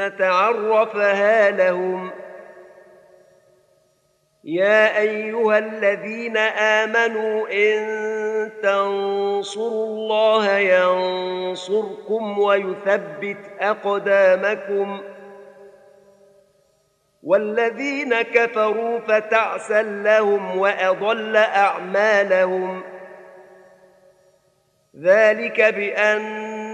الجنة عرفها لهم. يا أيها الذين آمنوا إن تنصروا الله ينصركم ويثبت أقدامكم. والذين كفروا فتعسا لهم وأضل أعمالهم. ذلك بأن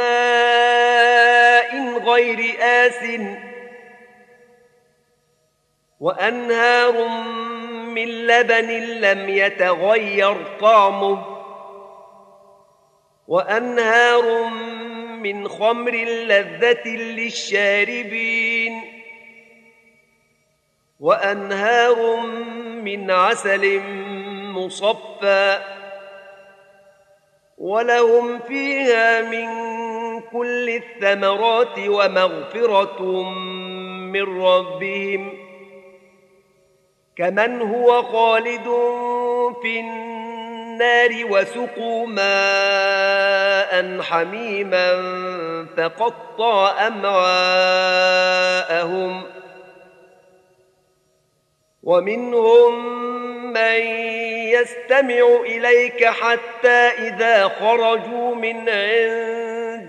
ماء غير آس وأنهار من لبن لم يتغير طعمه وأنهار من خمر لذة للشاربين وأنهار من عسل مصفى ولهم فيها من كل الثمرات ومغفرة من ربهم كمن هو خالد في النار وسقوا ماء حميما فقطع أمعاءهم ومنهم من يستمع إليك حتى إذا خرجوا من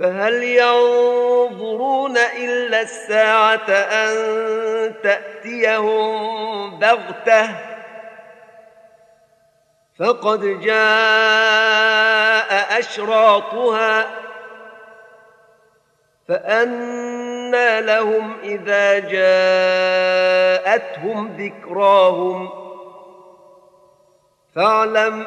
فهل ينظرون إلا الساعة أن تأتيهم بغتة؟ فقد جاء أشراطها فأنى لهم إذا جاءتهم ذكراهم. فاعلم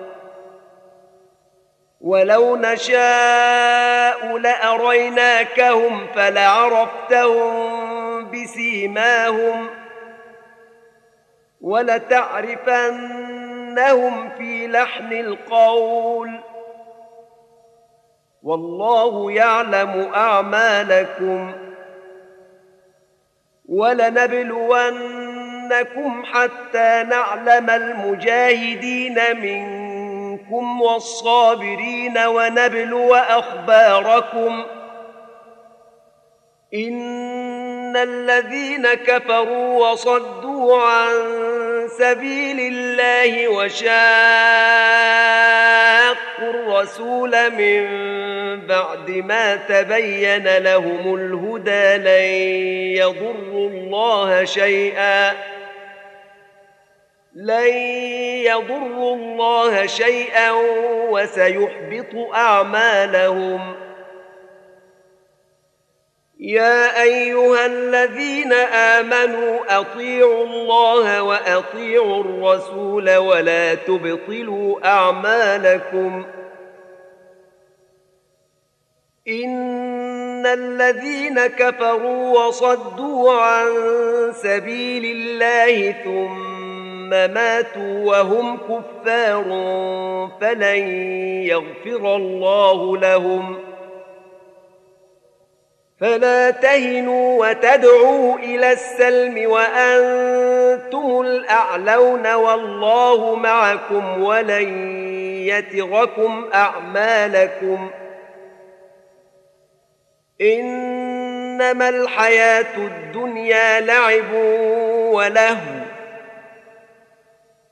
ولو نشاء لاريناكهم فلعرفتهم بسيماهم ولتعرفنهم في لحن القول والله يعلم اعمالكم ولنبلونكم حتى نعلم المجاهدين منكم والصابرين ونبلو أخباركم إن الذين كفروا وصدوا عن سبيل الله وشاقوا شاقوا الرسول من بعد ما تبين لهم الهدى لن يضروا الله شيئا لن يضروا الله شيئا وسيحبط أعمالهم. يا أيها الذين آمنوا أطيعوا الله وأطيعوا الرسول ولا تبطلوا أعمالكم. إن الذين كفروا وصدوا عن سبيل الله ثم ماتوا وهم كفار فلن يغفر الله لهم ۖ. فلا تهنوا وتدعوا إلى السلم وأنتم الأعلون والله معكم ولن يتركم أعمالكم. إنما الحياة الدنيا لعب ولهو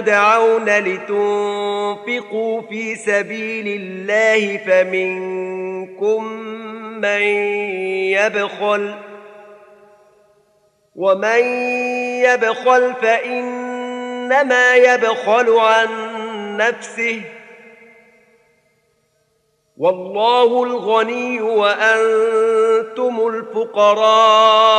تدعون لتنفقوا في سبيل الله فمنكم من يبخل ومن يبخل فإنما يبخل عن نفسه والله الغني وأنتم الفقراء